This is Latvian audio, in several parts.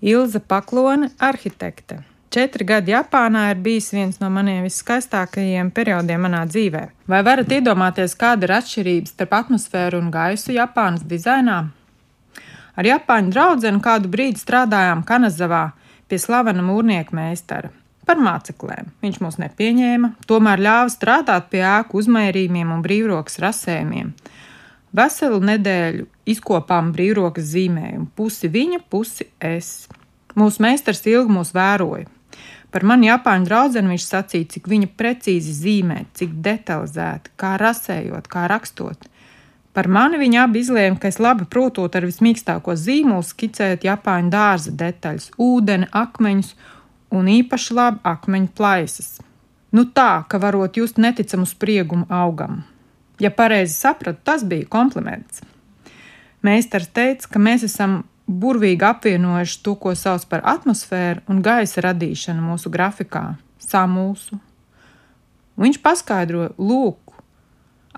Ilza Paklone, arhitekte. Četri gadi Japānā ir bijis viens no maniem viskaistākajiem periodiem manā dzīvē. Vai varat iedomāties, kāda ir atšķirība starp atmosfēru un gaisu Japānas dizainā? Ar Japāņu draugu kādu brīdi strādājām Kanazavā pie slavena mūrnieka meistara. Par māceklēm viņš mūs nepieņēma, tomēr ļāva strādāt pie ēku uzmērījumiem un brīvrokas rasējumiem. Veselu nedēļu izkopām brīvrokas zīmējumu, pusi viņa, pusi es. Mūsu meistars ilgi mūs vēroja, Par mani Japāņu draugu viņš sacīja, cik viņa precīzi zīmē, cik detalizēti, kā rasējot, kā rakstot. Par mani viņa abi izlēma, ka es labi protot ar vismīkstāko zīmolu skicēt Japāņu dārza detaļas, ūdeni, akmeņus un īpaši labi akmeņu plaisas. Nu tā, ka varot just neticamu spriegumu augam. Ja pareizi sapratu, tas bija kompliments. Meistars teica, ka mēs esam burvīgi apvienojuši to, ko sauc par atmosfēru un gaisa radīšanu mūsu grafikā, samulsu. Viņš paskaidro, lūk,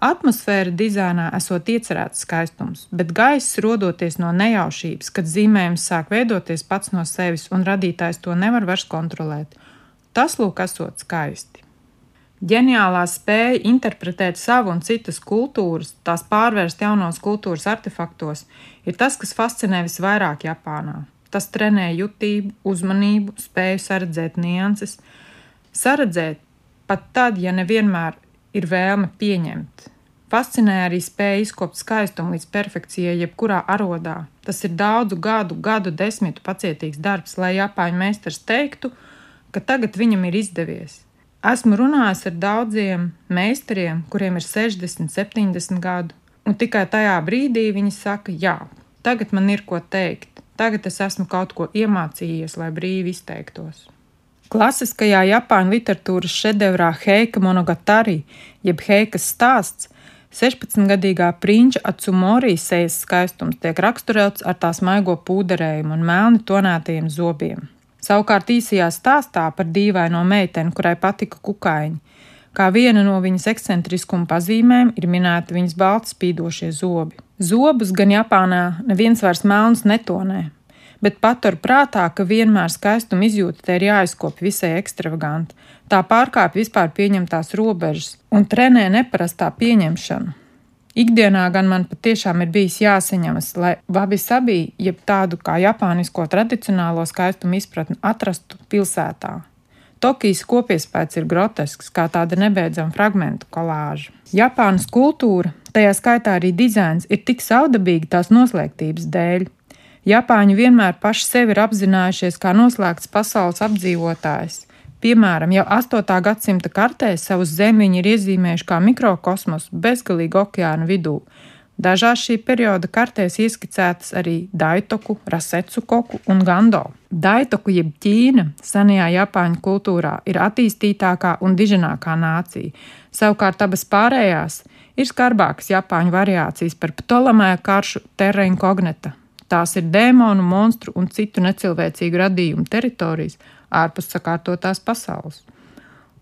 atmosfēra dizainā esot iecerēts skaistums, bet gaiss rodoties no nejaušības, kad zīmējums sāk veidoties pats no sevis un radītājs to nevar vairs kontrolēt. Tas lūk, esot skaisti. Ģeniālā spēja interpretēt savu un citas kultūras, tās pārvērst jaunos kultūras artefaktos, ir tas, kas fascinē visvairāk Japānā. Tas trenē jutību, uzmanību, spēju saredzēt nianses, saredzēt pat tad, ja nevienmēr ir vēlme pieņemt. Fascinē arī spēja izkopt skaistumu līdz perfekcijai, jebkurā arodā. Tas ir daudzu gadu, gadu desmitu pacietīgs darbs, lai Japāņu meistars teiktu, ka tagad viņam ir izdevies. Esmu runājis ar daudziem meistariem, kuriem ir 60, 70 gadu, un tikai tajā brīdī viņi saka, jā, tagad man ir ko teikt, tagad es esmu kaut ko iemācījies, lai brīvi izteiktos. Klasiskajā Japāņu literatūras šedevrā Heika Monogatari, jeb Heikas stāsts, 16-gadīgā prinča Atsumori sejas skaistums tiek raksturēts ar tās maigo pūderējumu un melni tonētajiem zobiem. Savukārt īsajā stāstā par dīvaino meiteni, kurai patika kukaiņi, kā viena no viņas ekscentriskuma pazīmēm ir minēta viņas balti spīdošie zobi. Zobus gan Japānā neviens vairs melns netonē, bet patur prātā, ka vienmēr skaistuma izjūta te ir jāizkopja visai ekstravaganti, tā pārkāpj vispār pieņemtās robežas un trenē neparastā pieņemšanu. Ikdienā gan man patiešām ir bijis jāsaņemas, lai vabi sabī, jeb tādu kā japānisko tradicionālo skaistumu izpratni atrastu pilsētā. Tokijas kopiespēks ir grotesks, kā tāda nebeidzama fragmentu kolāža. Japānas kultūra, tajā skaitā arī dizains, ir tik saudabīga tās noslēgtības dēļ. Japāņi vienmēr paši sevi ir apzinājušies kā noslēgts pasaules apdzīvotājs, Piemēram, jau 8. gadsimta kartē savus zemi viņi ir iezīmējuši kā mikrokosmosu bezgalīgi okeāna vidū. Dažās šī perioda kartēs ieskicētas arī Daitoku, Rasetsu koku un Gando. Daitoku jeb Ķīna senajā Japāņu kultūrā ir attīstītākā un diženākā nācija, savukārt abas pārējās ir skarbākas Japāņu variācijas par Ptolemēja karšu terra incognita. Tās ir dēmonu, monstru un citu necilvēcīgu radījumu teritorijas, ārpus sakārtotās pasaules.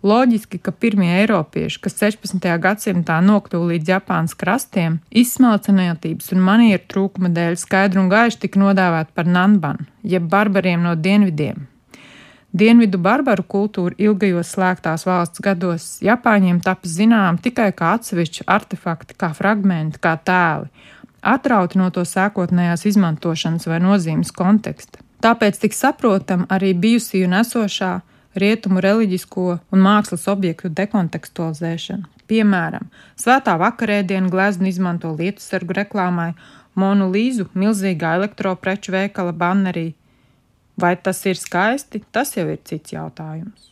Loģiski, ka pirmie eiropieši, kas 16. gadsimtā nokļuva līdz Japānas krastiem, izsmalcinātības un manieru trūkuma dēļ skaidri un gaiši tika nodēvēti par nanban, jeb barbariem no dienvidiem. Dienvidu barbaru kultūra ilgajos slēgtās valsts gados Japāņiem tapas zinām tikai kā atsevišķi artefakti, kā fragmenti, kā tēli, atrauti no to sākotnējās izmantošanas vai nozīmes konteksta. Tāpēc tik saprotam arī bijusī un esošā rietumu reliģisko un mākslas objektu dekontekstualizēšana. Piemēram, svētā vakarēdienu gleznu izmanto lietu sargu reklāmai, Monu Līzu milzīgā elektropreču veikala bannerī. Vai tas ir skaisti, tas jau ir cits jautājums.